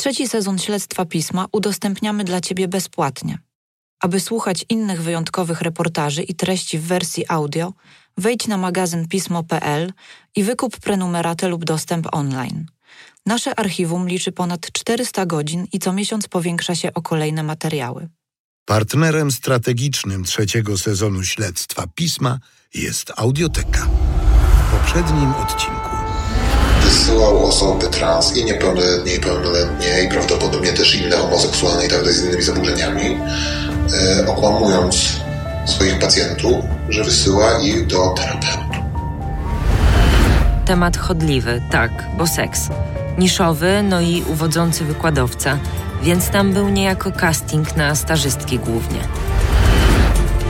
Trzeci sezon śledztwa pisma udostępniamy dla Ciebie bezpłatnie. Aby słuchać innych wyjątkowych reportaży i treści w wersji audio, wejdź na magazyn pismo.pl i wykup prenumeratę lub dostęp online. Nasze archiwum liczy ponad 400 godzin i co miesiąc powiększa się o kolejne materiały. Partnerem strategicznym trzeciego sezonu śledztwa pisma jest Audioteka. W poprzednim odcinku wysyłał osoby trans i niepełnoletnie, i pełnoletnie, i prawdopodobnie też inne homoseksualne i tak dalej z innymi zaburzeniami, e, okłamując swoich pacjentów, że wysyła ich do terapeutów. Temat chodliwy, tak, bo seks. Niszowy, no i uwodzący wykładowca, więc tam był niejako casting na stażystki głównie.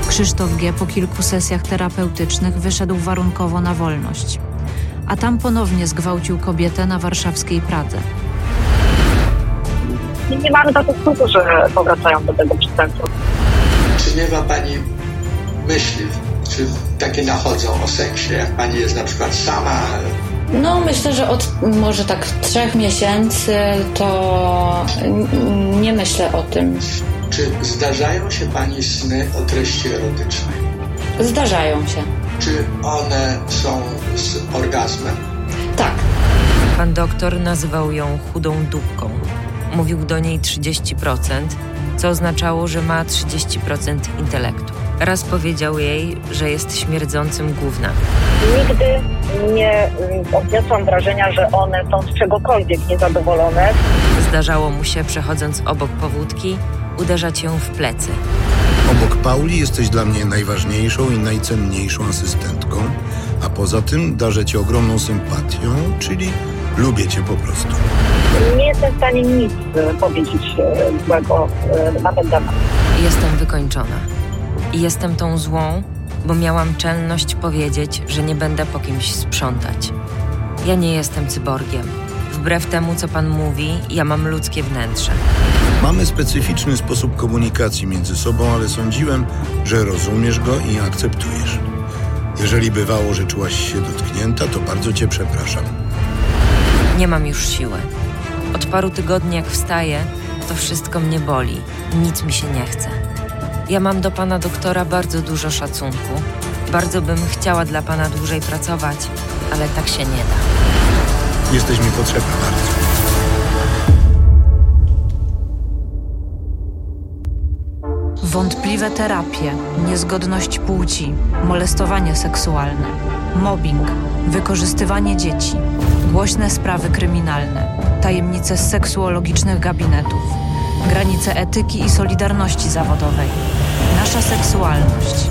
Krzysztof G. po kilku sesjach terapeutycznych wyszedł warunkowo na wolność, a tam ponownie zgwałcił kobietę na warszawskiej Pradze. Nie, nie mamy takiego skutku, że powracają do tego przestępstwa. Czy nie ma Pani myśli, czy takie nachodzą o seksie, jak Pani jest na przykład sama? No, myślę, że od może tak trzech miesięcy to nie myślę o tym. Czy zdarzają się Pani sny o treści erotycznej? Zdarzają się. Czy one są z orgazmem? Tak. Pan doktor nazywał ją chudą dupką. Mówił do niej 30%, co oznaczało, że ma 30% intelektu. Raz powiedział jej, że jest śmierdzącym gównem. Nigdy nie odniosłam wrażenia, że one są z czegokolwiek niezadowolone. Zdarzało mu się, przechodząc obok powódki, uderzać ją w plecy. Obok Pauli jesteś dla mnie najważniejszą i najcenniejszą asystentką, a poza tym darzę cię ogromną sympatią, czyli lubię cię po prostu. Nie jestem w stanie nic e, powiedzieć e, złego e, na ten temat. Jestem wykończona. I jestem tą złą, bo miałam czelność powiedzieć, że nie będę po kimś sprzątać. Ja nie jestem cyborgiem. Wbrew temu, co pan mówi, ja mam ludzkie wnętrze. Mamy specyficzny sposób komunikacji między sobą, ale sądziłem, że rozumiesz go i akceptujesz. Jeżeli bywało, że czułaś się dotknięta, to bardzo cię przepraszam. Nie mam już siły. Od paru tygodni, jak wstaję, to wszystko mnie boli. Nic mi się nie chce. Ja mam do pana doktora bardzo dużo szacunku. Bardzo bym chciała dla pana dłużej pracować, ale tak się nie da. Jesteś mi potrzebna bardzo. Wątpliwe terapie, niezgodność płci, molestowanie seksualne, mobbing, wykorzystywanie dzieci, głośne sprawy kryminalne, tajemnice z seksuologicznych gabinetów, granice etyki i solidarności zawodowej, nasza seksualność.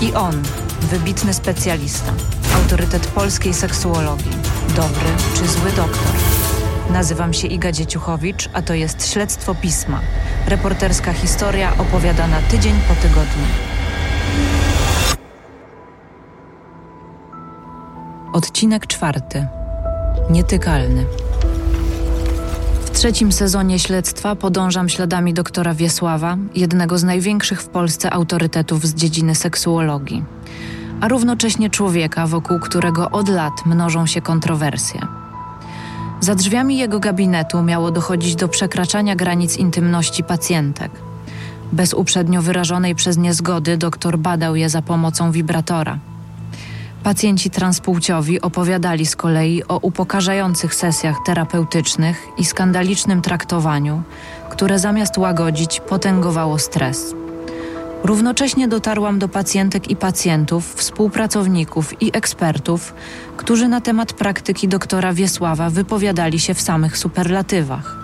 I on, wybitny specjalista, autorytet polskiej seksuologii, dobry czy zły doktor. Nazywam się Iga Dzieciuchowicz, a to jest Śledztwo Pisma. Reporterska historia opowiadana tydzień po tygodniu. Odcinek czwarty. Nietykalny. W trzecim sezonie śledztwa podążam śladami doktora Wiesława, jednego z największych w Polsce autorytetów z dziedziny seksuologii, a równocześnie człowieka, wokół którego od lat mnożą się kontrowersje. Za drzwiami jego gabinetu miało dochodzić do przekraczania granic intymności pacjentek. Bez uprzednio wyrażonej przez nie zgody doktor badał je za pomocą wibratora. Pacjenci transpłciowi opowiadali z kolei o upokarzających sesjach terapeutycznych i skandalicznym traktowaniu, które zamiast łagodzić potęgowało stres. Równocześnie dotarłam do pacjentek i pacjentów, współpracowników i ekspertów, którzy na temat praktyki doktora Wiesława wypowiadali się w samych superlatywach.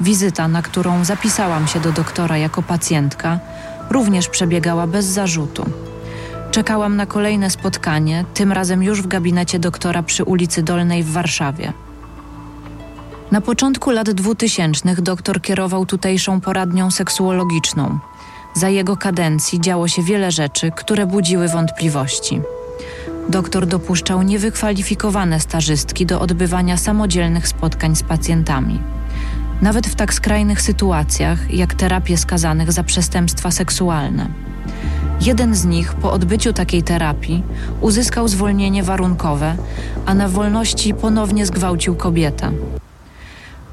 Wizyta, na którą zapisałam się do doktora jako pacjentka, również przebiegała bez zarzutu. Czekałam na kolejne spotkanie, tym razem już w gabinecie doktora przy ulicy Dolnej w Warszawie. Na początku lat 2000 doktor kierował tutejszą poradnią seksuologiczną. Za jego kadencji działo się wiele rzeczy, które budziły wątpliwości. Doktor dopuszczał niewykwalifikowane stażystki do odbywania samodzielnych spotkań z pacjentami. Nawet w tak skrajnych sytuacjach, jak terapie skazanych za przestępstwa seksualne. Jeden z nich po odbyciu takiej terapii uzyskał zwolnienie warunkowe, a na wolności ponownie zgwałcił kobietę.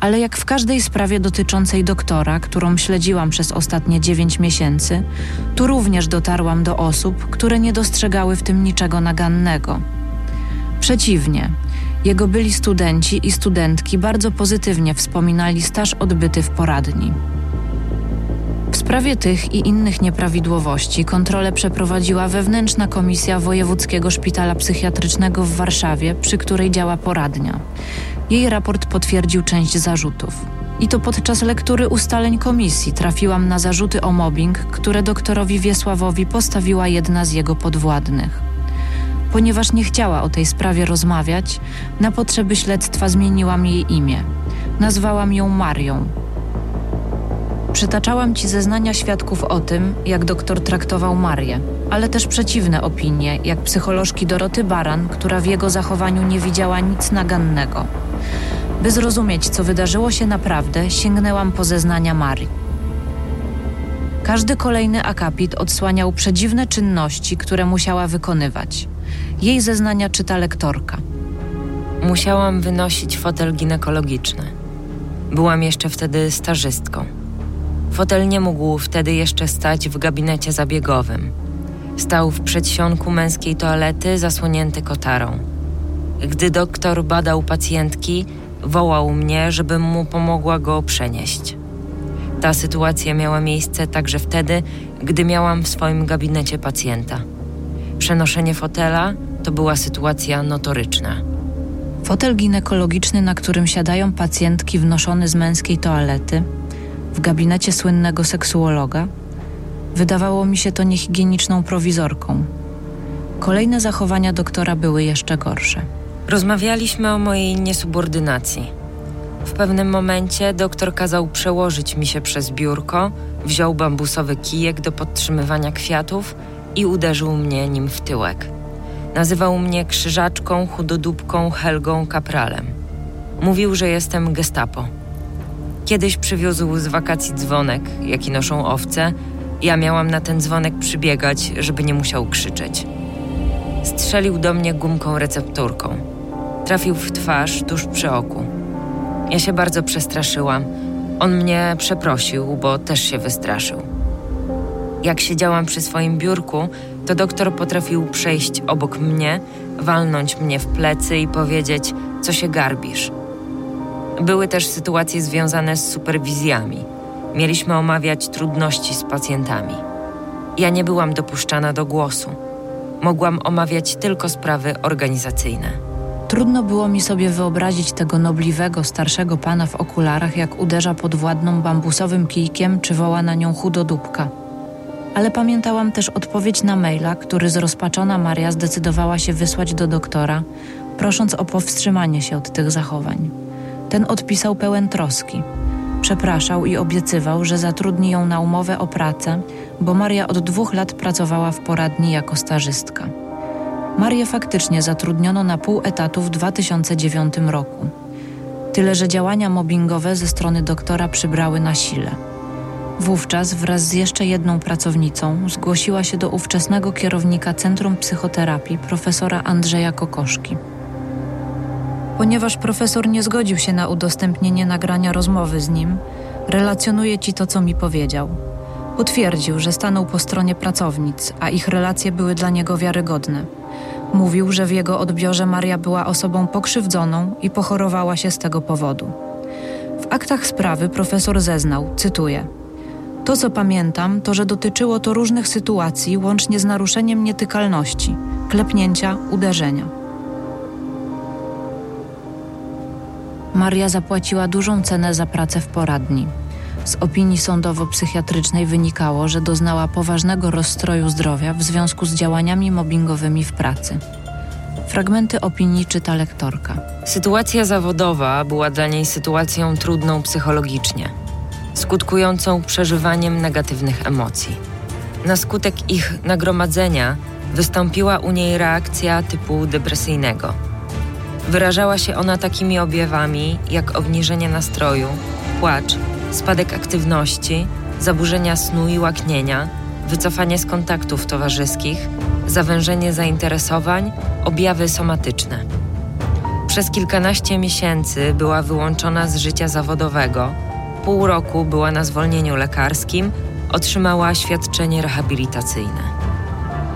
Ale jak w każdej sprawie dotyczącej doktora, którą śledziłam przez ostatnie dziewięć miesięcy, tu również dotarłam do osób, które nie dostrzegały w tym niczego nagannego. Przeciwnie, jego byli studenci i studentki bardzo pozytywnie wspominali staż odbyty w poradni. W sprawie tych i innych nieprawidłowości kontrolę przeprowadziła wewnętrzna komisja Wojewódzkiego Szpitala Psychiatrycznego w Warszawie, przy której działa poradnia. Jej raport potwierdził część zarzutów. I to podczas lektury ustaleń komisji trafiłam na zarzuty o mobbing, które doktorowi Wiesławowi postawiła jedna z jego podwładnych. Ponieważ nie chciała o tej sprawie rozmawiać, na potrzeby śledztwa zmieniłam jej imię. Nazwałam ją Marią, Przytaczałam ci zeznania świadków o tym, jak doktor traktował Marię, ale też przeciwne opinie, jak psycholożki Doroty Baran, która w jego zachowaniu nie widziała nic nagannego. By zrozumieć, co wydarzyło się naprawdę, sięgnęłam po zeznania Marii. Każdy kolejny akapit odsłaniał przedziwne czynności, które musiała wykonywać. Jej zeznania czyta lektorka. Musiałam wynosić fotel ginekologiczny. Byłam jeszcze wtedy stażystką. Fotel nie mógł wtedy jeszcze stać w gabinecie zabiegowym. Stał w przedsionku męskiej toalety, zasłonięty kotarą. Gdy doktor badał pacjentki, wołał mnie, żebym mu pomogła go przenieść. Ta sytuacja miała miejsce także wtedy, gdy miałam w swoim gabinecie pacjenta. Przenoszenie fotela to była sytuacja notoryczna. Fotel ginekologiczny, na którym siadają pacjentki wnoszony z męskiej toalety, w gabinecie słynnego seksuologa, wydawało mi się to niehigieniczną prowizorką. Kolejne zachowania doktora były jeszcze gorsze. Rozmawialiśmy o mojej niesubordynacji. W pewnym momencie doktor kazał przełożyć mi się przez biurko, wziął bambusowy kijek do podtrzymywania kwiatów i uderzył mnie nim w tyłek. Nazywał mnie krzyżaczką, chudodóbką, Helgą, kapralem. Mówił, że jestem gestapo. Kiedyś przywiózł z wakacji dzwonek, jaki noszą owce. Ja miałam na ten dzwonek przybiegać, żeby nie musiał krzyczeć. Strzelił do mnie gumką recepturką. Trafił w twarz tuż przy oku. Ja się bardzo przestraszyłam. On mnie przeprosił, bo też się wystraszył. Jak siedziałam przy swoim biurku, to doktor potrafił przejść obok mnie, walnąć mnie w plecy i powiedzieć: Co się garbisz? Były też sytuacje związane z superwizjami. Mieliśmy omawiać trudności z pacjentami. Ja nie byłam dopuszczana do głosu. Mogłam omawiać tylko sprawy organizacyjne. Trudno było mi sobie wyobrazić tego nobliwego, starszego pana w okularach, jak uderza podwładną bambusowym kijkiem, czy woła na nią chudodóbka. Ale pamiętałam też odpowiedź na maila, który zrozpaczona Maria zdecydowała się wysłać do doktora, prosząc o powstrzymanie się od tych zachowań. Ten odpisał pełen troski. Przepraszał i obiecywał, że zatrudni ją na umowę o pracę, bo Maria od dwóch lat pracowała w poradni jako stażystka. Marię faktycznie zatrudniono na pół etatu w 2009 roku. Tyle, że działania mobbingowe ze strony doktora przybrały na sile. Wówczas wraz z jeszcze jedną pracownicą zgłosiła się do ówczesnego kierownika Centrum Psychoterapii profesora Andrzeja Kokoszki. Ponieważ profesor nie zgodził się na udostępnienie nagrania rozmowy z nim, relacjonuję ci to, co mi powiedział. Potwierdził, że stanął po stronie pracownic, a ich relacje były dla niego wiarygodne. Mówił, że w jego odbiorze Maria była osobą pokrzywdzoną i pochorowała się z tego powodu. W aktach sprawy profesor zeznał, cytuję: To, co pamiętam, to, że dotyczyło to różnych sytuacji, łącznie z naruszeniem nietykalności, klepnięcia, uderzenia. Maria zapłaciła dużą cenę za pracę w poradni. Z opinii sądowo-psychiatrycznej wynikało, że doznała poważnego rozstroju zdrowia w związku z działaniami mobbingowymi w pracy. Fragmenty opinii czyta lektorka. Sytuacja zawodowa była dla niej sytuacją trudną psychologicznie, skutkującą przeżywaniem negatywnych emocji. Na skutek ich nagromadzenia wystąpiła u niej reakcja typu depresyjnego Wyrażała się ona takimi objawami jak obniżenie nastroju, płacz, spadek aktywności, zaburzenia snu i łaknienia, wycofanie z kontaktów towarzyskich, zawężenie zainteresowań, objawy somatyczne. Przez kilkanaście miesięcy była wyłączona z życia zawodowego. Pół roku była na zwolnieniu lekarskim, otrzymała świadczenie rehabilitacyjne.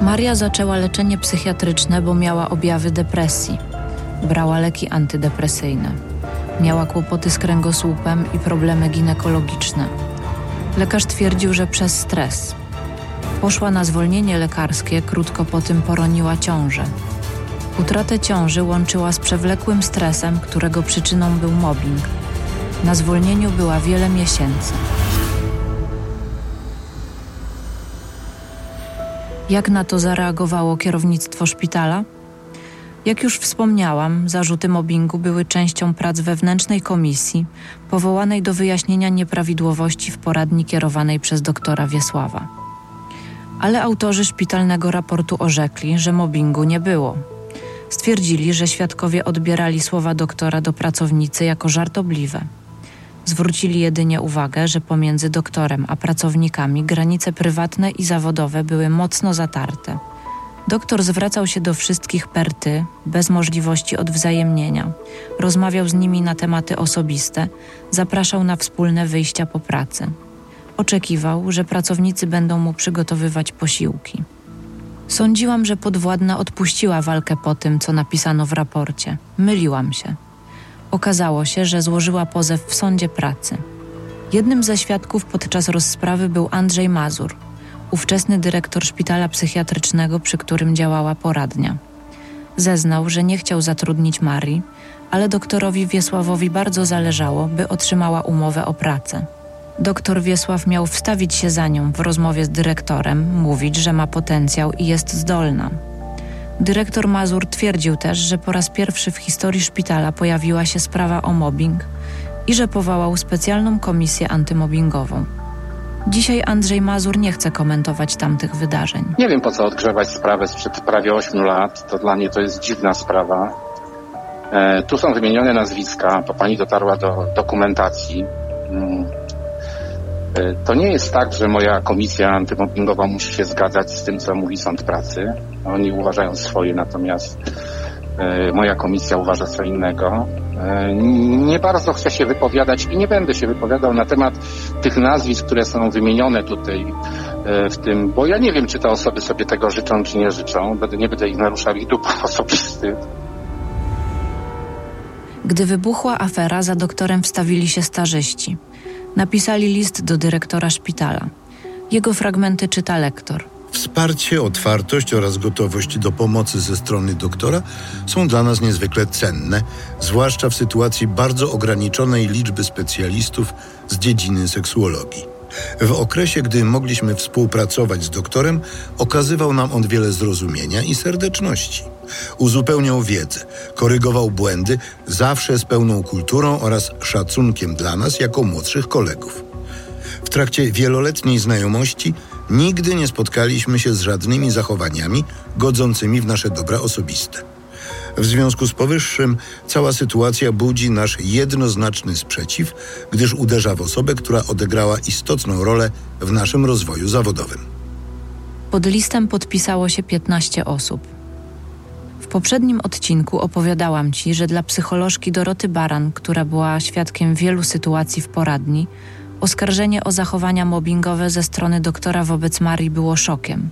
Maria zaczęła leczenie psychiatryczne, bo miała objawy depresji. Brała leki antydepresyjne. Miała kłopoty z kręgosłupem i problemy ginekologiczne. Lekarz twierdził, że przez stres. Poszła na zwolnienie lekarskie, krótko po tym poroniła ciążę. Utratę ciąży łączyła z przewlekłym stresem, którego przyczyną był mobbing. Na zwolnieniu była wiele miesięcy. Jak na to zareagowało kierownictwo szpitala? Jak już wspomniałam, zarzuty mobbingu były częścią prac wewnętrznej komisji powołanej do wyjaśnienia nieprawidłowości w poradni kierowanej przez doktora Wiesława. Ale autorzy szpitalnego raportu orzekli, że mobbingu nie było. Stwierdzili, że świadkowie odbierali słowa doktora do pracownicy jako żartobliwe. Zwrócili jedynie uwagę, że pomiędzy doktorem a pracownikami granice prywatne i zawodowe były mocno zatarte. Doktor zwracał się do wszystkich per ty, bez możliwości odwzajemnienia. Rozmawiał z nimi na tematy osobiste, zapraszał na wspólne wyjścia po pracy. Oczekiwał, że pracownicy będą mu przygotowywać posiłki. Sądziłam, że podwładna odpuściła walkę po tym, co napisano w raporcie. Myliłam się. Okazało się, że złożyła pozew w sądzie pracy. Jednym ze świadków podczas rozprawy był Andrzej Mazur, ówczesny dyrektor szpitala psychiatrycznego, przy którym działała poradnia. Zeznał, że nie chciał zatrudnić Marii, ale doktorowi Wiesławowi bardzo zależało, by otrzymała umowę o pracę. Doktor Wiesław miał wstawić się za nią w rozmowie z dyrektorem, mówić, że ma potencjał i jest zdolna. Dyrektor Mazur twierdził też, że po raz pierwszy w historii szpitala pojawiła się sprawa o mobbing i że powołał specjalną komisję antymobbingową. Dzisiaj Andrzej Mazur nie chce komentować tamtych wydarzeń. Nie wiem po co odgrzewać sprawę sprzed prawie 8 lat. To dla mnie to jest dziwna sprawa. E, tu są wymienione nazwiska, bo pani dotarła do dokumentacji. Mm. E, to nie jest tak, że moja komisja antymobbingowa musi się zgadzać z tym, co mówi sąd pracy. Oni uważają swoje, natomiast moja komisja uważa co innego. E, nie bardzo chcę się wypowiadać i nie będę się wypowiadał na temat tych nazwisk, które są wymienione tutaj e, w tym, bo ja nie wiem, czy te osoby sobie tego życzą, czy nie życzą. Będę, nie będę ich naruszał ich dóbr osobistych. Gdy wybuchła afera, za doktorem wstawili się starzyści. Napisali list do dyrektora szpitala. Jego fragmenty czyta lektor – Wsparcie, otwartość oraz gotowość do pomocy ze strony doktora są dla nas niezwykle cenne, zwłaszcza w sytuacji bardzo ograniczonej liczby specjalistów z dziedziny seksuologii. W okresie, gdy mogliśmy współpracować z doktorem, okazywał nam on wiele zrozumienia i serdeczności. Uzupełniał wiedzę, korygował błędy, zawsze z pełną kulturą oraz szacunkiem dla nas jako młodszych kolegów. W trakcie wieloletniej znajomości Nigdy nie spotkaliśmy się z żadnymi zachowaniami godzącymi w nasze dobra osobiste. W związku z powyższym cała sytuacja budzi nasz jednoznaczny sprzeciw, gdyż uderza w osobę, która odegrała istotną rolę w naszym rozwoju zawodowym. Pod listem podpisało się 15 osób. W poprzednim odcinku opowiadałam Ci, że dla psycholożki Doroty Baran, która była świadkiem wielu sytuacji w poradni, Oskarżenie o zachowania mobbingowe ze strony doktora wobec Marii było szokiem.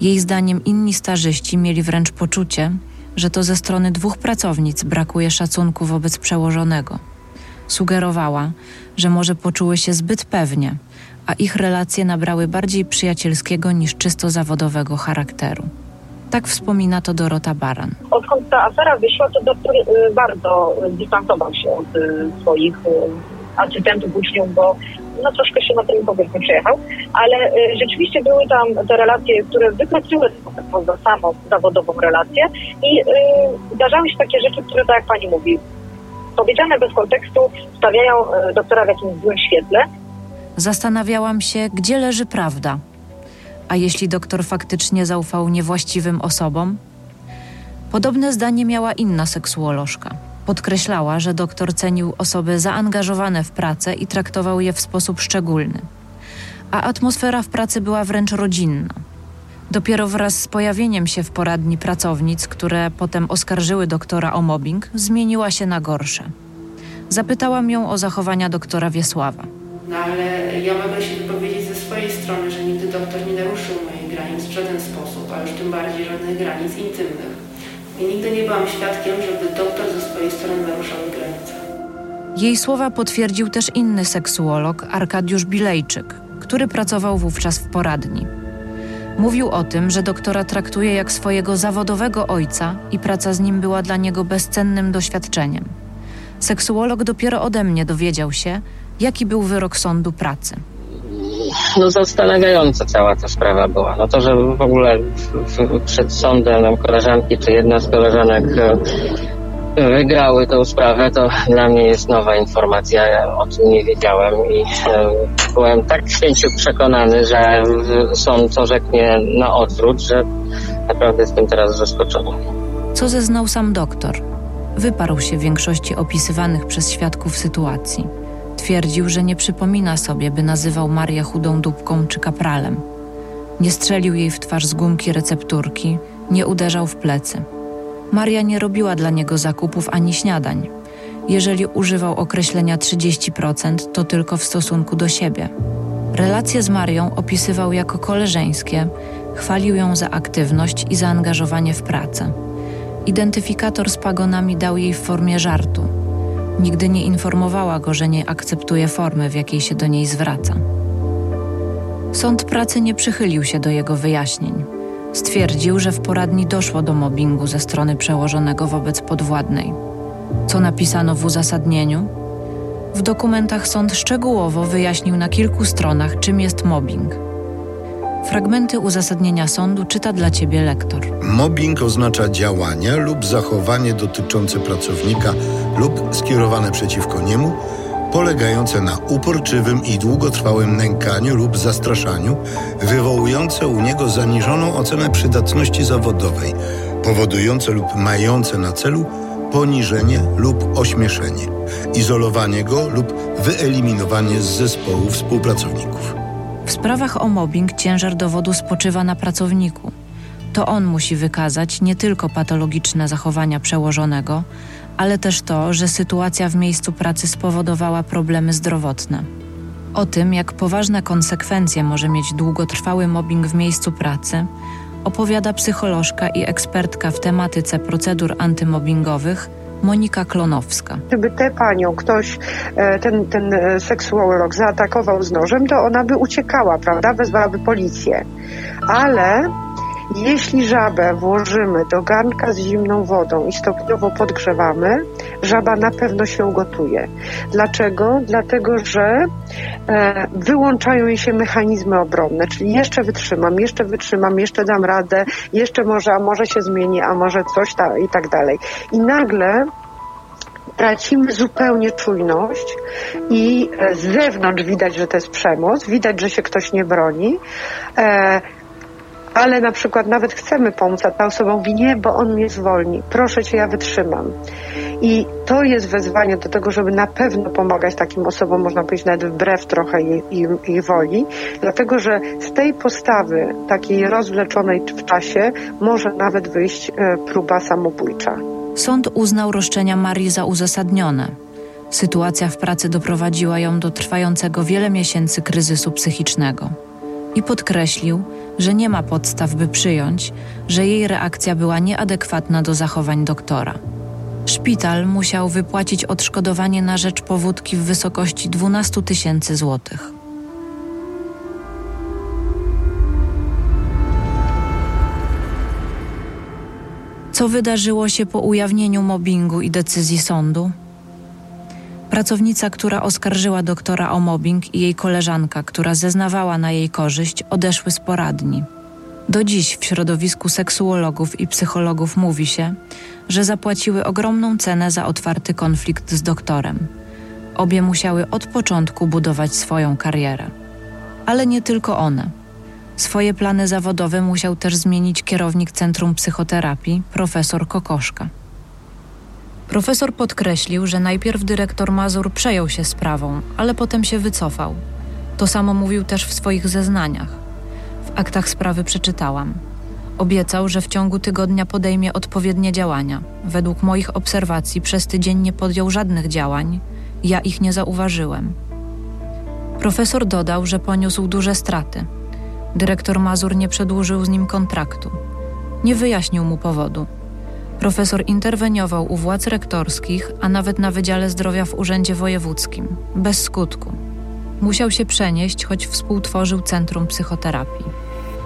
Jej zdaniem inni starzyści mieli wręcz poczucie, że to ze strony dwóch pracownic brakuje szacunku wobec przełożonego. Sugerowała, że może poczuły się zbyt pewnie, a ich relacje nabrały bardziej przyjacielskiego niż czysto zawodowego charakteru. Tak wspomina to Dorota Baran. Odkąd ta afera wyszła, to doktor y, bardzo dystansował się od y, swoich y, asystentów uczniów, bo no troszkę się na tym powiedzmy przejechał, ale y, rzeczywiście były tam te relacje, które wykroczyły poza samą zawodową relację i y, zdarzały się takie rzeczy, które tak jak pani mówi, powiedziane bez kontekstu stawiają y, doktora w jakimś złym świetle. Zastanawiałam się, gdzie leży prawda. A jeśli doktor faktycznie zaufał niewłaściwym osobom? Podobne zdanie miała inna seksuolożka. Podkreślała, że doktor cenił osoby zaangażowane w pracę i traktował je w sposób szczególny. A atmosfera w pracy była wręcz rodzinna. Dopiero wraz z pojawieniem się w poradni pracownic, które potem oskarżyły doktora o mobbing, zmieniła się na gorsze. Zapytałam ją o zachowania doktora Wiesława. No ale ja mogę się wypowiedzieć ze swojej strony, że nigdy doktor nie naruszył moich granic w żaden sposób, a już tym bardziej żadnych granic. I nigdy nie byłam świadkiem, żeby doktor ze swojej strony naruszał granice. Jej słowa potwierdził też inny seksuolog, Arkadiusz Bilejczyk, który pracował wówczas w poradni. Mówił o tym, że doktora traktuje jak swojego zawodowego ojca i praca z nim była dla niego bezcennym doświadczeniem. Seksuolog dopiero ode mnie dowiedział się, jaki był wyrok sądu pracy. No zastanawiająca cała ta sprawa była. No to, że w ogóle w, w, przed sądem nam koleżanki czy jedna z koleżanek e, wygrały tę sprawę, to dla mnie jest nowa informacja. Ja o tym nie wiedziałem i e, byłem tak święcie przekonany, że sąd orzeknie na odwrót, że naprawdę jestem teraz zaskoczony. Co zeznał sam doktor? Wyparł się większości opisywanych przez świadków sytuacji. Twierdził, że nie przypomina sobie, by nazywał Marię chudą dupką czy kapralem. Nie strzelił jej w twarz z gumki recepturki, nie uderzał w plecy. Maria nie robiła dla niego zakupów ani śniadań. Jeżeli używał określenia 30%, to tylko w stosunku do siebie. Relacje z Marią opisywał jako koleżeńskie, chwalił ją za aktywność i zaangażowanie w pracę. Identyfikator z pagonami dał jej w formie żartu. Nigdy nie informowała go, że nie akceptuje formy, w jakiej się do niej zwraca. Sąd pracy nie przychylił się do jego wyjaśnień. Stwierdził, że w poradni doszło do mobbingu ze strony przełożonego wobec podwładnej. Co napisano w uzasadnieniu? W dokumentach sąd szczegółowo wyjaśnił na kilku stronach, czym jest mobbing. Fragmenty uzasadnienia sądu czyta dla ciebie lektor. Mobbing oznacza działania lub zachowanie dotyczące pracownika lub skierowane przeciwko niemu, polegające na uporczywym i długotrwałym nękaniu lub zastraszaniu, wywołujące u niego zaniżoną ocenę przydatności zawodowej, powodujące lub mające na celu poniżenie lub ośmieszenie, izolowanie go lub wyeliminowanie z zespołu współpracowników. W sprawach o mobbing ciężar dowodu spoczywa na pracowniku. To on musi wykazać nie tylko patologiczne zachowania przełożonego, ale też to, że sytuacja w miejscu pracy spowodowała problemy zdrowotne. O tym, jak poważne konsekwencje może mieć długotrwały mobbing w miejscu pracy, opowiada psycholożka i ekspertka w tematyce procedur antymobbingowych Monika Klonowska. Gdyby tę panią ktoś, e, ten, ten e, seksuolog zaatakował z nożem, to ona by uciekała, prawda? Wezwałaby policję. Ale jeśli żabę włożymy do garnka z zimną wodą i stopniowo podgrzewamy, żaba na pewno się ugotuje. Dlaczego? Dlatego, że e, wyłączają jej się mechanizmy obronne, czyli jeszcze wytrzymam, jeszcze wytrzymam, jeszcze dam radę, jeszcze może, a może się zmieni, a może coś ta, i tak dalej. I nagle tracimy zupełnie czujność i z zewnątrz widać, że to jest przemoc, widać, że się ktoś nie broni. E, ale na przykład nawet chcemy pomóc, a ta osoba mówi nie, bo on mnie zwolni, proszę cię, ja wytrzymam. I to jest wezwanie do tego, żeby na pewno pomagać takim osobom, można powiedzieć nawet wbrew trochę jej, woli, dlatego że z tej postawy takiej rozwleczonej w czasie może nawet wyjść e, próba samobójcza. Sąd uznał roszczenia Marii za uzasadnione. Sytuacja w pracy doprowadziła ją do trwającego wiele miesięcy kryzysu psychicznego i podkreślił, że nie ma podstaw, by przyjąć, że jej reakcja była nieadekwatna do zachowań doktora. Szpital musiał wypłacić odszkodowanie na rzecz powódki w wysokości 12 tysięcy złotych. Co wydarzyło się po ujawnieniu mobbingu i decyzji sądu? Pracownica, która oskarżyła doktora o mobbing i jej koleżanka, która zeznawała na jej korzyść, odeszły z poradni. Do dziś w środowisku seksuologów i psychologów mówi się, że zapłaciły ogromną cenę za otwarty konflikt z doktorem. Obie musiały od początku budować swoją karierę. Ale nie tylko one. Swoje plany zawodowe musiał też zmienić kierownik Centrum Psychoterapii, profesor Kokoszka. Profesor podkreślił, że najpierw dyrektor Mazur przejął się sprawą, ale potem się wycofał. To samo mówił też w swoich zeznaniach. W aktach sprawy przeczytałam. Obiecał, że w ciągu tygodnia podejmie odpowiednie działania. Według moich obserwacji przez tydzień nie podjął żadnych działań, ja ich nie zauważyłem. Profesor dodał, że poniósł duże straty. Dyrektor Mazur nie przedłużył z nim kontraktu. Nie wyjaśnił mu powodu. Profesor interweniował u władz rektorskich, a nawet na Wydziale Zdrowia w Urzędzie Wojewódzkim, bez skutku. Musiał się przenieść, choć współtworzył Centrum Psychoterapii.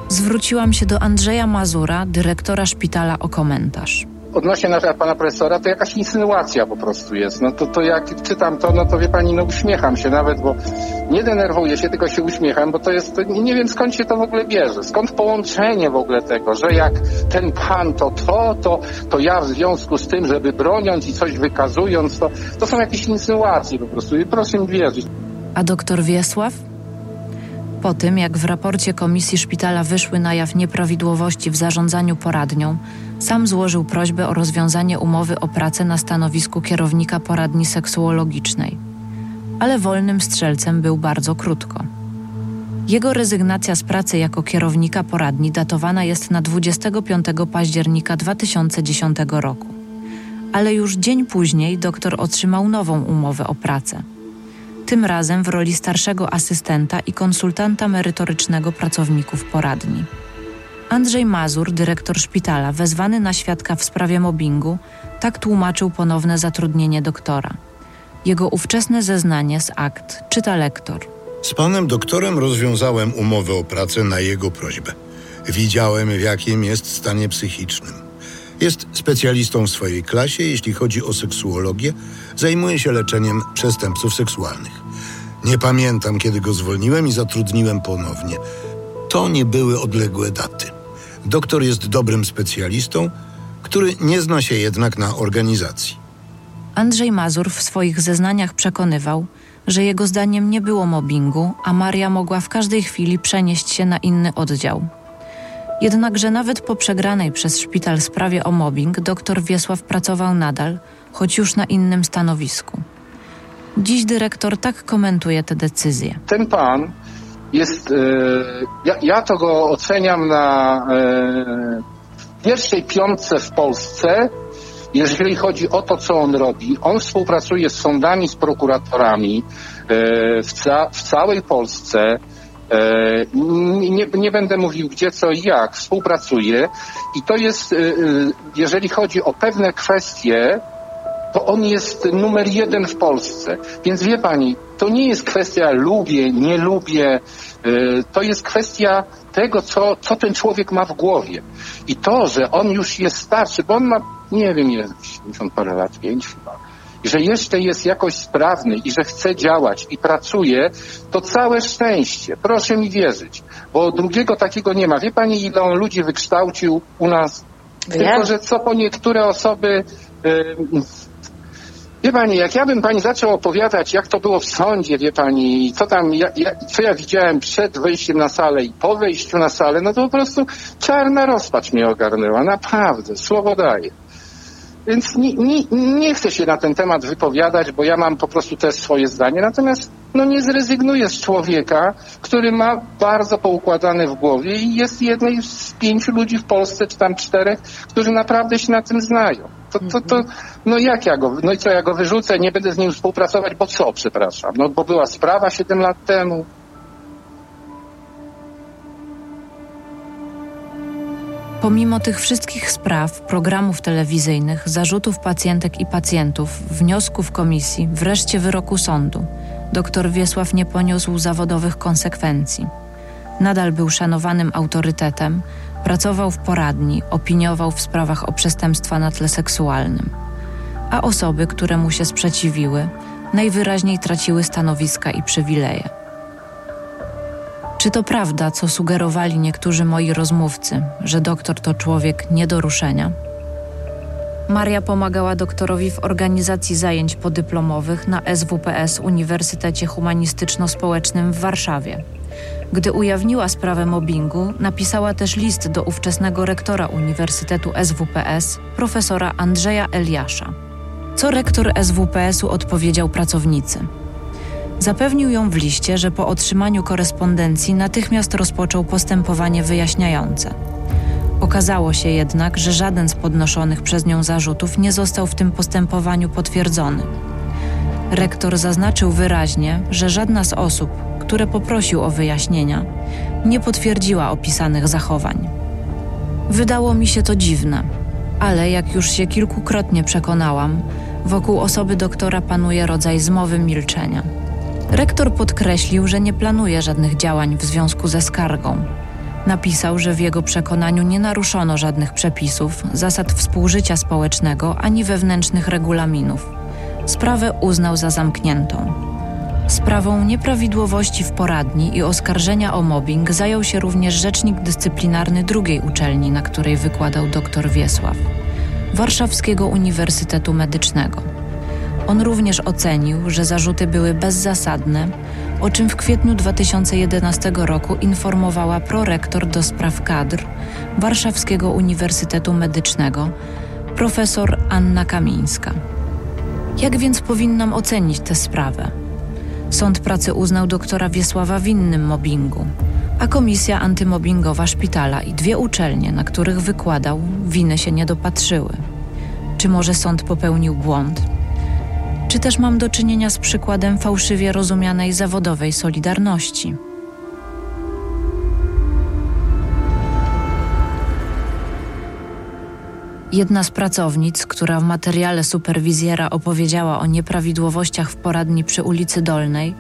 Zwróciłam się do Andrzeja Mazura, dyrektora szpitala, o komentarz odnośnie na pana profesora, to jakaś insynuacja po prostu jest. No to, to jak czytam to, no to wie pani, no uśmiecham się nawet, bo nie denerwuję się, tylko się uśmiecham, bo to jest, to nie wiem skąd się to w ogóle bierze, skąd połączenie w ogóle tego, że jak ten pan to to, to, to ja w związku z tym, żeby broniąc i coś wykazując, to, to są jakieś insynuacje po prostu i proszę mi wierzyć. A doktor Wiesław? Po tym, jak w raporcie komisji szpitala wyszły na jaw nieprawidłowości w zarządzaniu poradnią, sam złożył prośbę o rozwiązanie umowy o pracę na stanowisku kierownika poradni seksuologicznej. Ale wolnym strzelcem był bardzo krótko. Jego rezygnacja z pracy jako kierownika poradni datowana jest na 25 października 2010 roku. Ale już dzień później doktor otrzymał nową umowę o pracę. Tym razem w roli starszego asystenta i konsultanta merytorycznego pracowników poradni. Andrzej Mazur, dyrektor szpitala, wezwany na świadka w sprawie mobbingu, tak tłumaczył ponowne zatrudnienie doktora. Jego ówczesne zeznanie z akt czyta lektor. Z panem doktorem rozwiązałem umowę o pracę na jego prośbę. Widziałem, w jakim jest stanie psychicznym. Jest specjalistą w swojej klasie, jeśli chodzi o seksuologię, zajmuje się leczeniem przestępców seksualnych. Nie pamiętam, kiedy go zwolniłem i zatrudniłem ponownie. To nie były odległe daty. Doktor jest dobrym specjalistą, który nie zna się jednak na organizacji. Andrzej Mazur w swoich zeznaniach przekonywał, że jego zdaniem nie było mobbingu, a Maria mogła w każdej chwili przenieść się na inny oddział. Jednakże nawet po przegranej przez szpital sprawie o mobbing doktor Wiesław pracował nadal, choć już na innym stanowisku. Dziś dyrektor tak komentuje tę decyzję. Ten pan jest, e, ja, ja to go oceniam na e, pierwszej piątce w Polsce, jeżeli chodzi o to, co on robi. On współpracuje z sądami, z prokuratorami e, w, ca w całej Polsce. Nie, nie, będę mówił gdzie, co i jak. Współpracuje i to jest, jeżeli chodzi o pewne kwestie, to on jest numer jeden w Polsce. Więc wie pani, to nie jest kwestia lubię, nie lubię, y, to jest kwestia tego, co, co ten człowiek ma w głowie. I to, że on już jest starszy, bo on ma, nie wiem, ile, 70 parę lat, 5 chyba, i że jeszcze jest jakoś sprawny i że chce działać i pracuje, to całe szczęście. Proszę mi wierzyć, bo drugiego takiego nie ma. Wie pani, ile on ludzi wykształcił u nas? Tylko, że co po niektóre osoby y, Wie pani, jak ja bym pani zaczął opowiadać, jak to było w sądzie, wie pani, co tam, ja, ja, co ja widziałem przed wejściem na salę i po wejściu na salę, no to po prostu czarna rozpacz mnie ogarnęła, naprawdę, słowo daję. Więc nie, nie, nie, chcę się na ten temat wypowiadać, bo ja mam po prostu też swoje zdanie. Natomiast no nie zrezygnuję z człowieka, który ma bardzo poukładane w głowie i jest jednej z pięciu ludzi w Polsce, czy tam czterech, którzy naprawdę się na tym znają. To, to, to, no jak ja go, no i co, ja go wyrzucę, nie będę z nim współpracować, bo co, przepraszam, no bo była sprawa 7 lat temu. Pomimo tych wszystkich spraw, programów telewizyjnych, zarzutów pacjentek i pacjentów, wniosków komisji, wreszcie wyroku sądu, dr Wiesław nie poniósł zawodowych konsekwencji. Nadal był szanowanym autorytetem, pracował w poradni, opiniował w sprawach o przestępstwa na tle seksualnym. A osoby, które mu się sprzeciwiły, najwyraźniej traciły stanowiska i przywileje. Czy to prawda, co sugerowali niektórzy moi rozmówcy, że doktor to człowiek nie do ruszenia? Maria pomagała doktorowi w organizacji zajęć podyplomowych na SWPS Uniwersytecie Humanistyczno-Społecznym w Warszawie. Gdy ujawniła sprawę mobbingu, napisała też list do ówczesnego rektora Uniwersytetu SWPS, profesora Andrzeja Eliasza. Co rektor SWPS-u odpowiedział pracownicy? Zapewnił ją w liście, że po otrzymaniu korespondencji natychmiast rozpoczął postępowanie wyjaśniające. Okazało się jednak, że żaden z podnoszonych przez nią zarzutów nie został w tym postępowaniu potwierdzony. Rektor zaznaczył wyraźnie, że żadna z osób, które poprosił o wyjaśnienia, nie potwierdziła opisanych zachowań. Wydało mi się to dziwne, ale jak już się kilkukrotnie przekonałam, wokół osoby doktora panuje rodzaj zmowy milczenia. Rektor podkreślił, że nie planuje żadnych działań w związku ze skargą. Napisał, że w jego przekonaniu nie naruszono żadnych przepisów, zasad współżycia społecznego ani wewnętrznych regulaminów. Sprawę uznał za zamkniętą. Sprawą nieprawidłowości w poradni i oskarżenia o mobbing zajął się również rzecznik dyscyplinarny drugiej uczelni, na której wykładał dr Wiesław Warszawskiego Uniwersytetu Medycznego. On również ocenił, że zarzuty były bezzasadne, o czym w kwietniu 2011 roku informowała prorektor do spraw kadr Warszawskiego Uniwersytetu Medycznego, profesor Anna Kamińska. Jak więc powinnam ocenić tę sprawę? Sąd pracy uznał doktora Wiesława winnym mobbingu, a komisja antymobbingowa szpitala i dwie uczelnie, na których wykładał, winy się nie dopatrzyły. Czy może sąd popełnił błąd? Czy też mam do czynienia z przykładem fałszywie rozumianej zawodowej solidarności? Jedna z pracownic, która w materiale superwizjera opowiedziała o nieprawidłowościach w poradni przy ulicy Dolnej,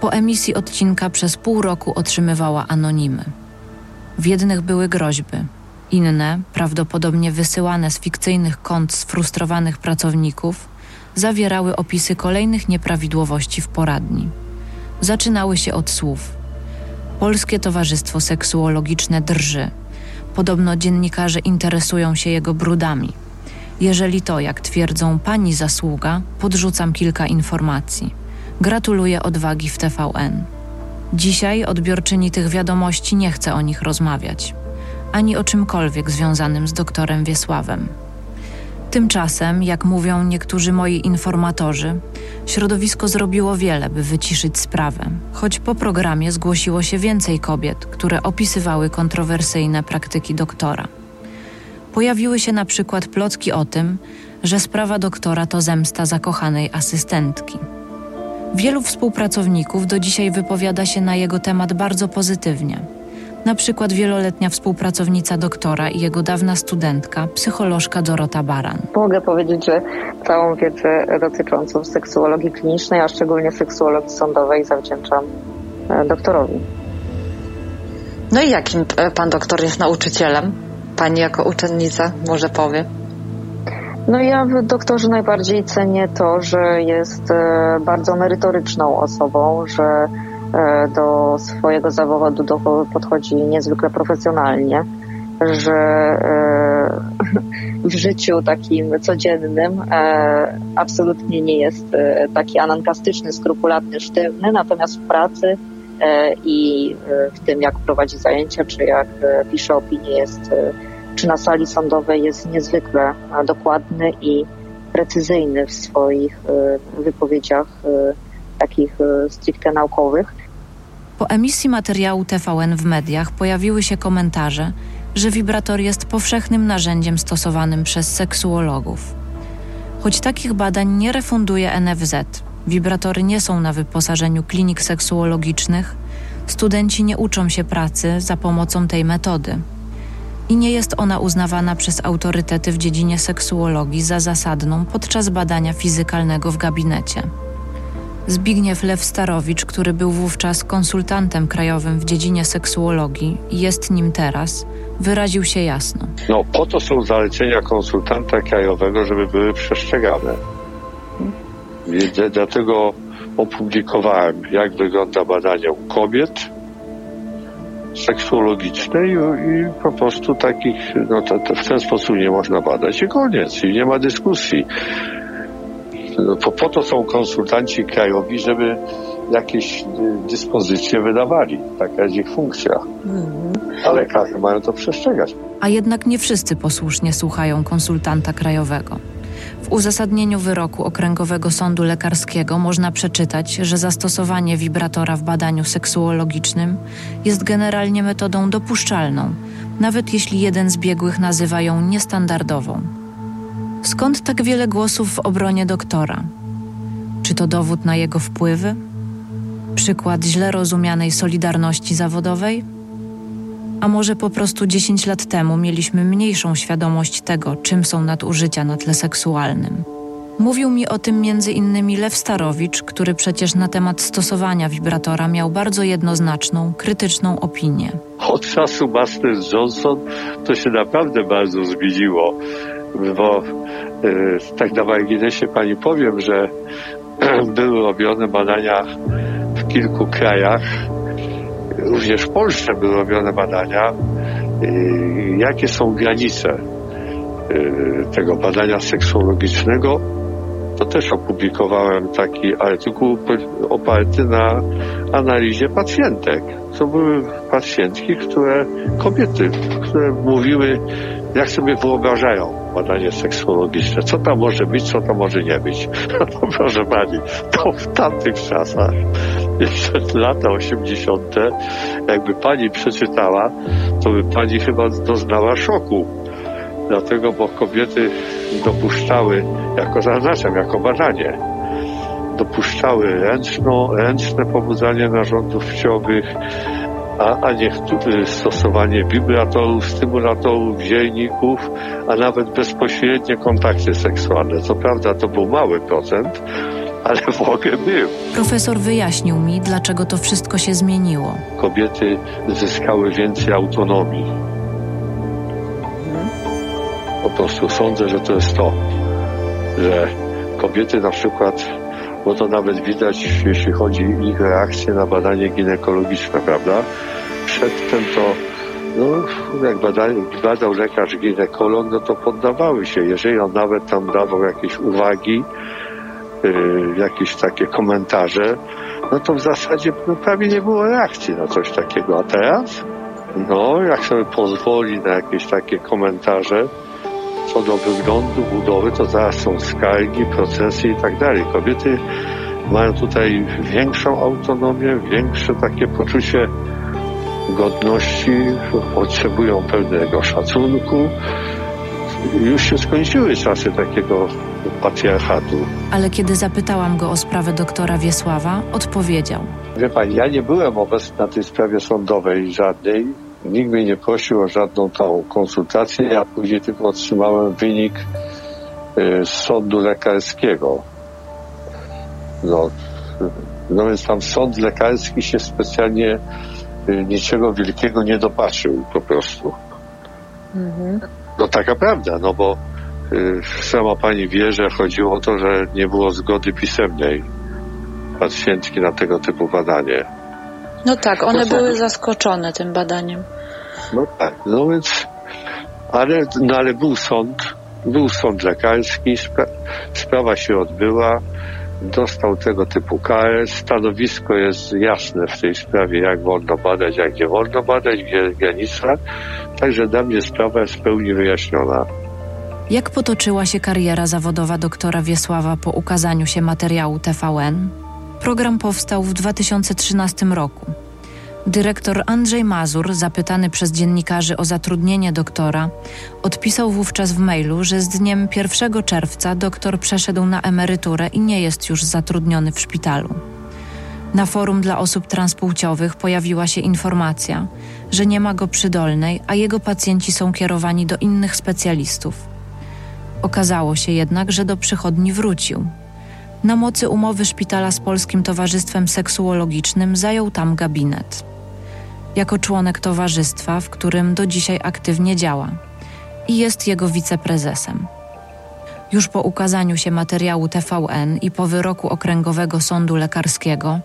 po emisji odcinka przez pół roku otrzymywała anonimy. W jednych były groźby, inne, prawdopodobnie wysyłane z fikcyjnych kont sfrustrowanych pracowników, zawierały opisy kolejnych nieprawidłowości w poradni. Zaczynały się od słów: Polskie Towarzystwo Seksuologiczne drży. Podobno dziennikarze interesują się jego brudami. Jeżeli to, jak twierdzą pani zasługa, podrzucam kilka informacji. Gratuluję odwagi w TVN. Dzisiaj odbiorczyni tych wiadomości nie chce o nich rozmawiać, ani o czymkolwiek związanym z doktorem Wiesławem. Tymczasem, jak mówią niektórzy moi informatorzy, środowisko zrobiło wiele, by wyciszyć sprawę, choć po programie zgłosiło się więcej kobiet, które opisywały kontrowersyjne praktyki doktora. Pojawiły się na przykład plotki o tym, że sprawa doktora to zemsta zakochanej asystentki. Wielu współpracowników do dzisiaj wypowiada się na jego temat bardzo pozytywnie. Na przykład wieloletnia współpracownica doktora i jego dawna studentka, psycholożka Dorota Baran. Mogę powiedzieć, że całą wiedzę dotyczącą seksuologii klinicznej, a szczególnie seksuologii sądowej zawdzięczam e, doktorowi. No i jakim e, pan doktor jest nauczycielem? Pani jako uczennica może powie. No ja w doktorze najbardziej cenię to, że jest e, bardzo merytoryczną osobą, że do swojego zawodu podchodzi niezwykle profesjonalnie, że e, w życiu takim codziennym absolutnie nie jest taki anankastyczny, skrupulatny, sztywny, natomiast w pracy i w tym, jak prowadzi zajęcia, czy jak pisze opinie, jest czy na sali sądowej jest niezwykle e, dokładny i precyzyjny w swoich e, wypowiedziach e, takich stricte naukowych. Po emisji materiału TVN w mediach pojawiły się komentarze, że wibrator jest powszechnym narzędziem stosowanym przez seksuologów. Choć takich badań nie refunduje NFZ, wibratory nie są na wyposażeniu klinik seksuologicznych, studenci nie uczą się pracy za pomocą tej metody i nie jest ona uznawana przez autorytety w dziedzinie seksuologii za zasadną podczas badania fizykalnego w gabinecie. Zbigniew Lew-Starowicz, który był wówczas konsultantem krajowym w dziedzinie seksuologii i jest nim teraz, wyraził się jasno. No, po to są zalecenia konsultanta krajowego, żeby były przestrzegane. Dlatego opublikowałem, jak wygląda badanie u kobiet, seksuologicznej i po prostu takich, no to, to w ten sposób nie można badać i koniec, i nie ma dyskusji. Po, po to są konsultanci krajowi, żeby jakieś y, dyspozycje wydawali. Taka jest ich funkcja. Mhm. A lekarze mają to przestrzegać. A jednak nie wszyscy posłusznie słuchają konsultanta krajowego. W W uzasadnieniu wyroku Okręgowego Sądu Lekarskiego można przeczytać, że zastosowanie wibratora w badaniu seksuologicznym jest generalnie metodą dopuszczalną, nawet jeśli jeden z biegłych nazywa ją niestandardową. Skąd tak wiele głosów w obronie doktora? Czy to dowód na jego wpływy? Przykład źle rozumianej solidarności zawodowej? A może po prostu 10 lat temu mieliśmy mniejszą świadomość tego, czym są nadużycia na tle seksualnym? Mówił mi o tym między innymi Lew Starowicz, który przecież na temat stosowania wibratora miał bardzo jednoznaczną, krytyczną opinię. Od czasu Master Johnson to się naprawdę bardzo zmieniło, bo yy, tak na marginesie pani powiem, że były robione badania w kilku krajach, również w Polsce były robione badania, yy, jakie są granice yy, tego badania seksuologicznego. To też opublikowałem taki artykuł oparty na analizie pacjentek. To były pacjentki, które, kobiety, które mówiły, jak sobie wyobrażają badanie seksuologiczne. Co tam może być, co tam może nie być. No proszę pani, to w tamtych czasach, jeszcze lata 80., jakby pani przeczytała, to by pani chyba doznała szoku. Dlatego, bo kobiety dopuszczały, jako zaznaczam, jako badanie, dopuszczały ręczno, ręczne pobudzanie narządów płciowych, a, a nie stosowanie wibratorów, stymulatorów, dzielników, a nawet bezpośrednie kontakty seksualne. Co prawda to był mały procent, ale w ogóle był. Profesor wyjaśnił mi, dlaczego to wszystko się zmieniło. Kobiety zyskały więcej autonomii. Prostu sądzę, że to jest to, że kobiety na przykład bo to nawet widać, jeśli chodzi o ich reakcję na badanie ginekologiczne, prawda? Przedtem to, no, jak badał, badał lekarz ginekolog, no to poddawały się. Jeżeli on nawet tam dawał jakieś uwagi, yy, jakieś takie komentarze, no to w zasadzie no, prawie nie było reakcji na coś takiego. A teraz, no, jak sobie pozwoli na jakieś takie komentarze, co do wyglądu budowy, to zaraz są skargi, procesy i tak dalej. Kobiety mają tutaj większą autonomię, większe takie poczucie godności, potrzebują pewnego szacunku. Już się skończyły czasy takiego patriarchatu. Ale kiedy zapytałam go o sprawę doktora Wiesława, odpowiedział. Wie pani, ja nie byłem obecny na tej sprawie sądowej żadnej. Nikt mnie nie prosił o żadną tą konsultację. Ja później tylko otrzymałem wynik y, z sądu lekarskiego. No, no więc tam sąd lekarski się specjalnie y, niczego wielkiego nie dopatrzył po prostu. Mhm. No taka prawda, no bo y, sama pani wie, że chodziło o to, że nie było zgody pisemnej pacjentki na tego typu badanie. No tak, one były zaskoczone tym badaniem. No tak, no więc, ale, no ale był sąd, był sąd lekarski, spra sprawa się odbyła, dostał tego typu karę, stanowisko jest jasne w tej sprawie, jak wolno badać, jak nie wolno badać, gdzie jest granica, także dla mnie sprawa jest w pełni wyjaśniona. Jak potoczyła się kariera zawodowa doktora Wiesława po ukazaniu się materiału TVN? Program powstał w 2013 roku. Dyrektor Andrzej Mazur, zapytany przez dziennikarzy o zatrudnienie doktora, odpisał wówczas w mailu, że z dniem 1 czerwca doktor przeszedł na emeryturę i nie jest już zatrudniony w szpitalu. Na forum dla osób transpłciowych pojawiła się informacja, że nie ma go przy Dolnej, a jego pacjenci są kierowani do innych specjalistów. Okazało się jednak, że do przychodni wrócił. Na mocy umowy szpitala z Polskim Towarzystwem Seksuologicznym zajął tam gabinet. Jako członek towarzystwa, w którym do dzisiaj aktywnie działa i jest jego wiceprezesem. Już po ukazaniu się materiału TVN i po wyroku Okręgowego Sądu Lekarskiego,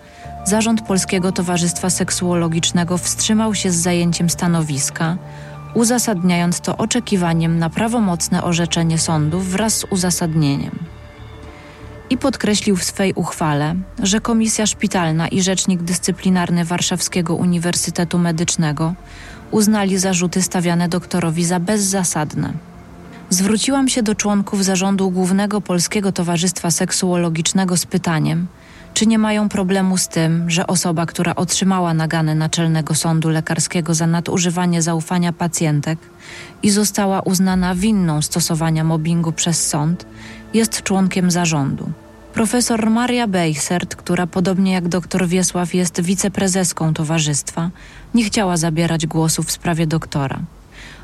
Zarząd Polskiego Towarzystwa Seksuologicznego wstrzymał się z zajęciem stanowiska, uzasadniając to oczekiwaniem na prawomocne orzeczenie sądu wraz z uzasadnieniem i podkreślił w swej uchwale, że Komisja Szpitalna i Rzecznik Dyscyplinarny Warszawskiego Uniwersytetu Medycznego uznali zarzuty stawiane doktorowi za bezzasadne. Zwróciłam się do członków zarządu Głównego Polskiego Towarzystwa Seksuologicznego z pytaniem, czy nie mają problemu z tym, że osoba, która otrzymała nagany Naczelnego Sądu Lekarskiego za nadużywanie zaufania pacjentek i została uznana winną stosowania mobbingu przez sąd, jest członkiem zarządu. Profesor Maria Bejsert, która podobnie jak dr Wiesław jest wiceprezeską towarzystwa, nie chciała zabierać głosu w sprawie doktora.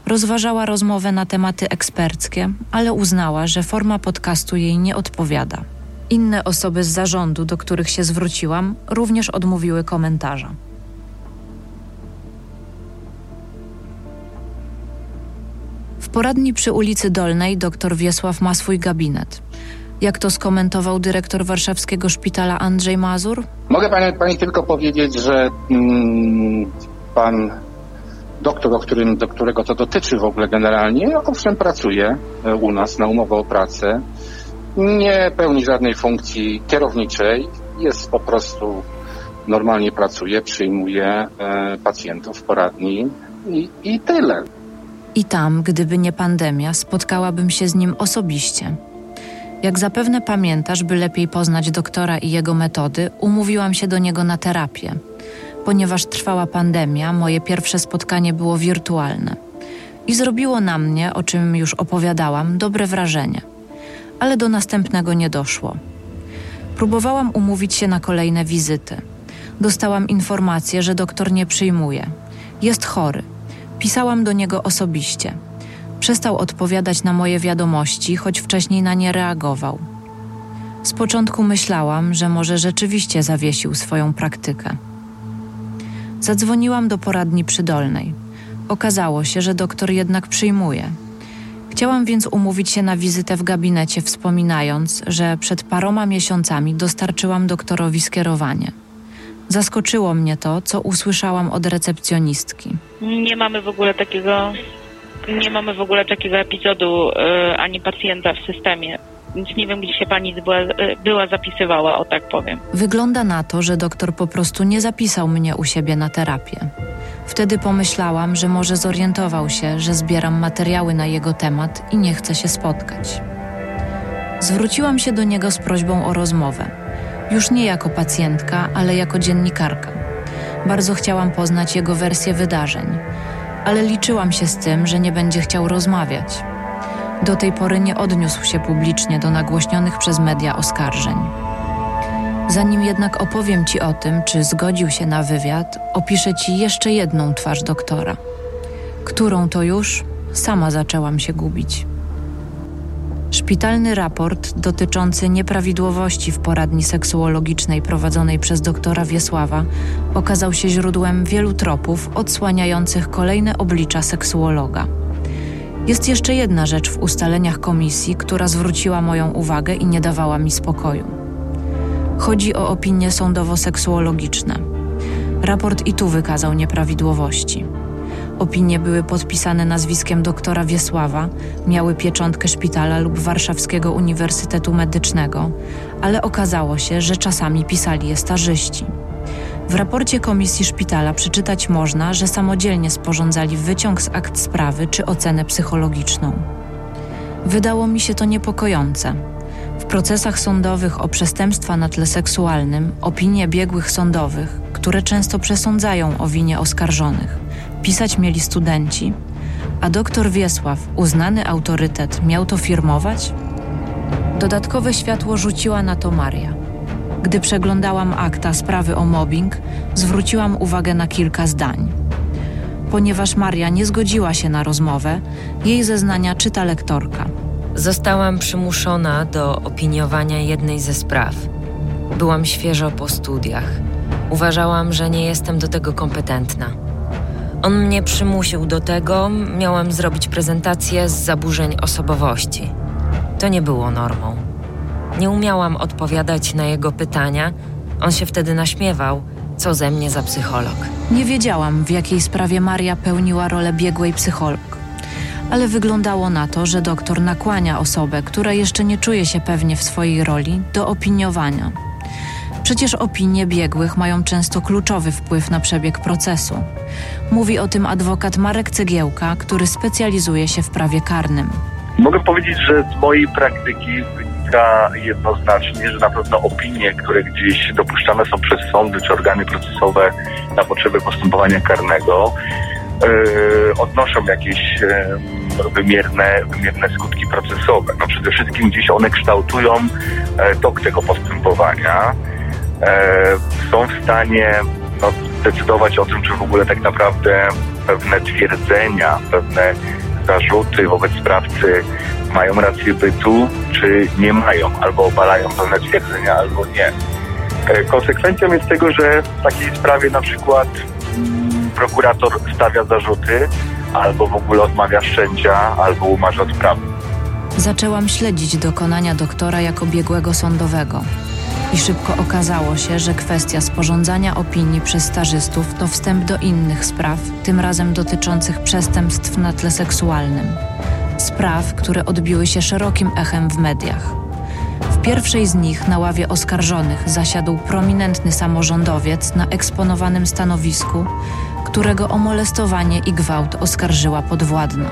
Rozważała rozmowę na tematy eksperckie, ale uznała, że forma podcastu jej nie odpowiada. Inne osoby z zarządu, do których się zwróciłam, również odmówiły komentarza. W poradni przy ulicy Dolnej dr Wiesław ma swój gabinet. Jak to skomentował dyrektor warszawskiego szpitala Andrzej Mazur? Mogę pani, pani tylko powiedzieć, że mm, pan doktor, o którym, do którego to dotyczy w ogóle generalnie, owszem pracuje e, u nas na umowę o pracę, nie pełni żadnej funkcji kierowniczej, jest po prostu normalnie pracuje, przyjmuje e, pacjentów w poradni i, i tyle. I tam, gdyby nie pandemia, spotkałabym się z nim osobiście. Jak zapewne pamiętasz, by lepiej poznać doktora i jego metody, umówiłam się do niego na terapię. Ponieważ trwała pandemia, moje pierwsze spotkanie było wirtualne. I zrobiło na mnie, o czym już opowiadałam, dobre wrażenie. Ale do następnego nie doszło. Próbowałam umówić się na kolejne wizyty. Dostałam informację, że doktor nie przyjmuje. Jest chory. Pisałam do niego osobiście. Przestał odpowiadać na moje wiadomości, choć wcześniej na nie reagował. Z początku myślałam, że może rzeczywiście zawiesił swoją praktykę. Zadzwoniłam do poradni przydolnej. Okazało się, że doktor jednak przyjmuje. Chciałam więc umówić się na wizytę w gabinecie, wspominając, że przed paroma miesiącami dostarczyłam doktorowi skierowanie. Zaskoczyło mnie to, co usłyszałam od recepcjonistki. Nie mamy w ogóle takiego, nie mamy w ogóle takiego epizodu y, ani pacjenta w systemie. Więc nie wiem, gdzie się pani była, y, była zapisywała, o tak powiem. Wygląda na to, że doktor po prostu nie zapisał mnie u siebie na terapię. Wtedy pomyślałam, że może zorientował się, że zbieram materiały na jego temat i nie chce się spotkać. Zwróciłam się do niego z prośbą o rozmowę. Już nie jako pacjentka, ale jako dziennikarka. Bardzo chciałam poznać jego wersję wydarzeń, ale liczyłam się z tym, że nie będzie chciał rozmawiać. Do tej pory nie odniósł się publicznie do nagłośnionych przez media oskarżeń. Zanim jednak opowiem Ci o tym, czy zgodził się na wywiad, opiszę Ci jeszcze jedną twarz doktora. Którą to już sama zaczęłam się gubić. Szpitalny raport dotyczący nieprawidłowości w poradni seksuologicznej prowadzonej przez doktora Wiesława okazał się źródłem wielu tropów odsłaniających kolejne oblicza seksuologa. Jest jeszcze jedna rzecz w ustaleniach komisji, która zwróciła moją uwagę i nie dawała mi spokoju. Chodzi o opinie sądowo-seksuologiczne. Raport i tu wykazał nieprawidłowości. Opinie były podpisane nazwiskiem doktora Wiesława, miały pieczątkę szpitala lub Warszawskiego Uniwersytetu Medycznego, ale okazało się, że czasami pisali je stażyści. W raporcie komisji szpitala przeczytać można, że samodzielnie sporządzali wyciąg z akt sprawy czy ocenę psychologiczną. Wydało mi się to niepokojące. W procesach sądowych o przestępstwa na tle seksualnym opinie biegłych sądowych, które często przesądzają o winie oskarżonych, pisać mieli studenci, a doktor Wiesław, uznany autorytet, miał to firmować? Dodatkowe światło rzuciła na to Maria. Gdy przeglądałam akta sprawy o mobbing, zwróciłam uwagę na kilka zdań. Ponieważ Maria nie zgodziła się na rozmowę, jej zeznania czyta lektorka. Zostałam przymuszona do opiniowania jednej ze spraw. Byłam świeżo po studiach. Uważałam, że nie jestem do tego kompetentna. On mnie przymusił do tego, miałam zrobić prezentację z zaburzeń osobowości. To nie było normą. Nie umiałam odpowiadać na jego pytania. On się wtedy naśmiewał. Co ze mnie za psycholog? Nie wiedziałam, w jakiej sprawie Maria pełniła rolę biegłej psycholog. Ale wyglądało na to, że doktor nakłania osobę, która jeszcze nie czuje się pewnie w swojej roli, do opiniowania. Przecież opinie biegłych mają często kluczowy wpływ na przebieg procesu. Mówi o tym adwokat Marek Cegiełka, który specjalizuje się w prawie karnym. Mogę powiedzieć, że z mojej praktyki wynika jednoznacznie, że na pewno opinie, które gdzieś dopuszczane są przez sądy czy organy procesowe na potrzeby postępowania karnego, yy, odnoszą jakieś yy, wymierne, wymierne skutki procesowe. No przede wszystkim gdzieś one kształtują e, tok tego postępowania. E, są w stanie no, decydować o tym, czy w ogóle tak naprawdę pewne twierdzenia, pewne zarzuty wobec sprawcy mają rację bytu, czy nie mają, albo obalają pewne twierdzenia, albo nie. E, Konsekwencją jest tego, że w takiej sprawie na przykład mm, prokurator stawia zarzuty, albo w ogóle odmawia wszczęcia, albo umarza odprawy. Zaczęłam śledzić dokonania doktora jako biegłego sądowego. I szybko okazało się, że kwestia sporządzania opinii przez stażystów to wstęp do innych spraw, tym razem dotyczących przestępstw na tle seksualnym. Spraw, które odbiły się szerokim echem w mediach. W pierwszej z nich na ławie oskarżonych zasiadł prominentny samorządowiec na eksponowanym stanowisku, którego o molestowanie i gwałt oskarżyła podwładna.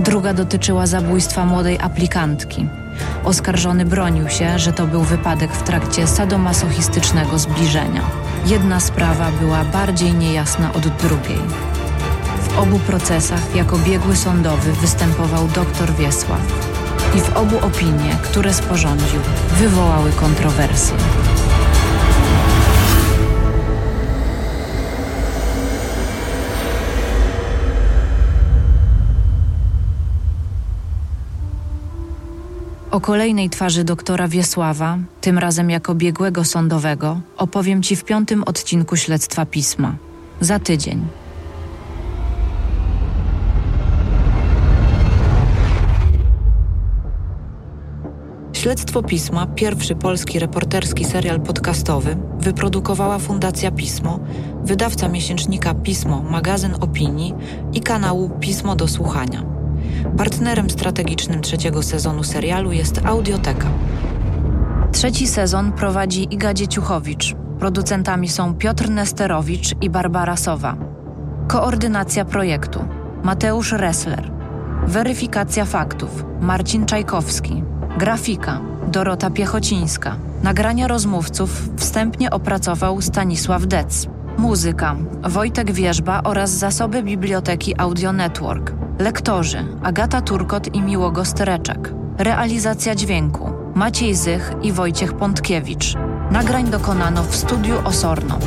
Druga dotyczyła zabójstwa młodej aplikantki. Oskarżony bronił się, że to był wypadek w trakcie sadomasochistycznego zbliżenia. Jedna sprawa była bardziej niejasna od drugiej. W obu procesach jako biegły sądowy występował dr Wiesław. I w obu opinie, które sporządził, wywołały kontrowersje. O kolejnej twarzy doktora Wiesława, tym razem jako biegłego sądowego, opowiem Ci w piątym odcinku śledztwa pisma. Za tydzień. Śledztwo Pisma, pierwszy polski reporterski serial podcastowy, wyprodukowała Fundacja Pismo, wydawca miesięcznika Pismo, magazyn opinii i kanału Pismo do Słuchania. Partnerem strategicznym trzeciego sezonu serialu jest Audioteka. Trzeci sezon prowadzi Iga Dzieciuchowicz. Producentami są Piotr Nesterowicz i Barbara Sowa. Koordynacja projektu Mateusz Ressler. Weryfikacja faktów Marcin Czajkowski. Grafika Dorota Piechocińska. Nagrania rozmówców wstępnie opracował Stanisław Dec. Muzyka Wojtek Wierzba oraz zasoby biblioteki Audio Network. Lektorzy Agata Turkot i Miłogo Stereczek. Realizacja dźwięku Maciej Zych i Wojciech Pątkiewicz. Nagrań dokonano w studiu Osorno.